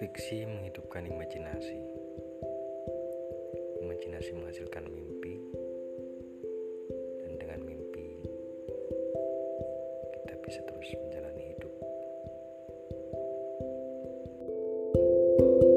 Fiksi menghidupkan imajinasi. Imajinasi menghasilkan mimpi, dan dengan mimpi kita bisa terus menjalani hidup. thank you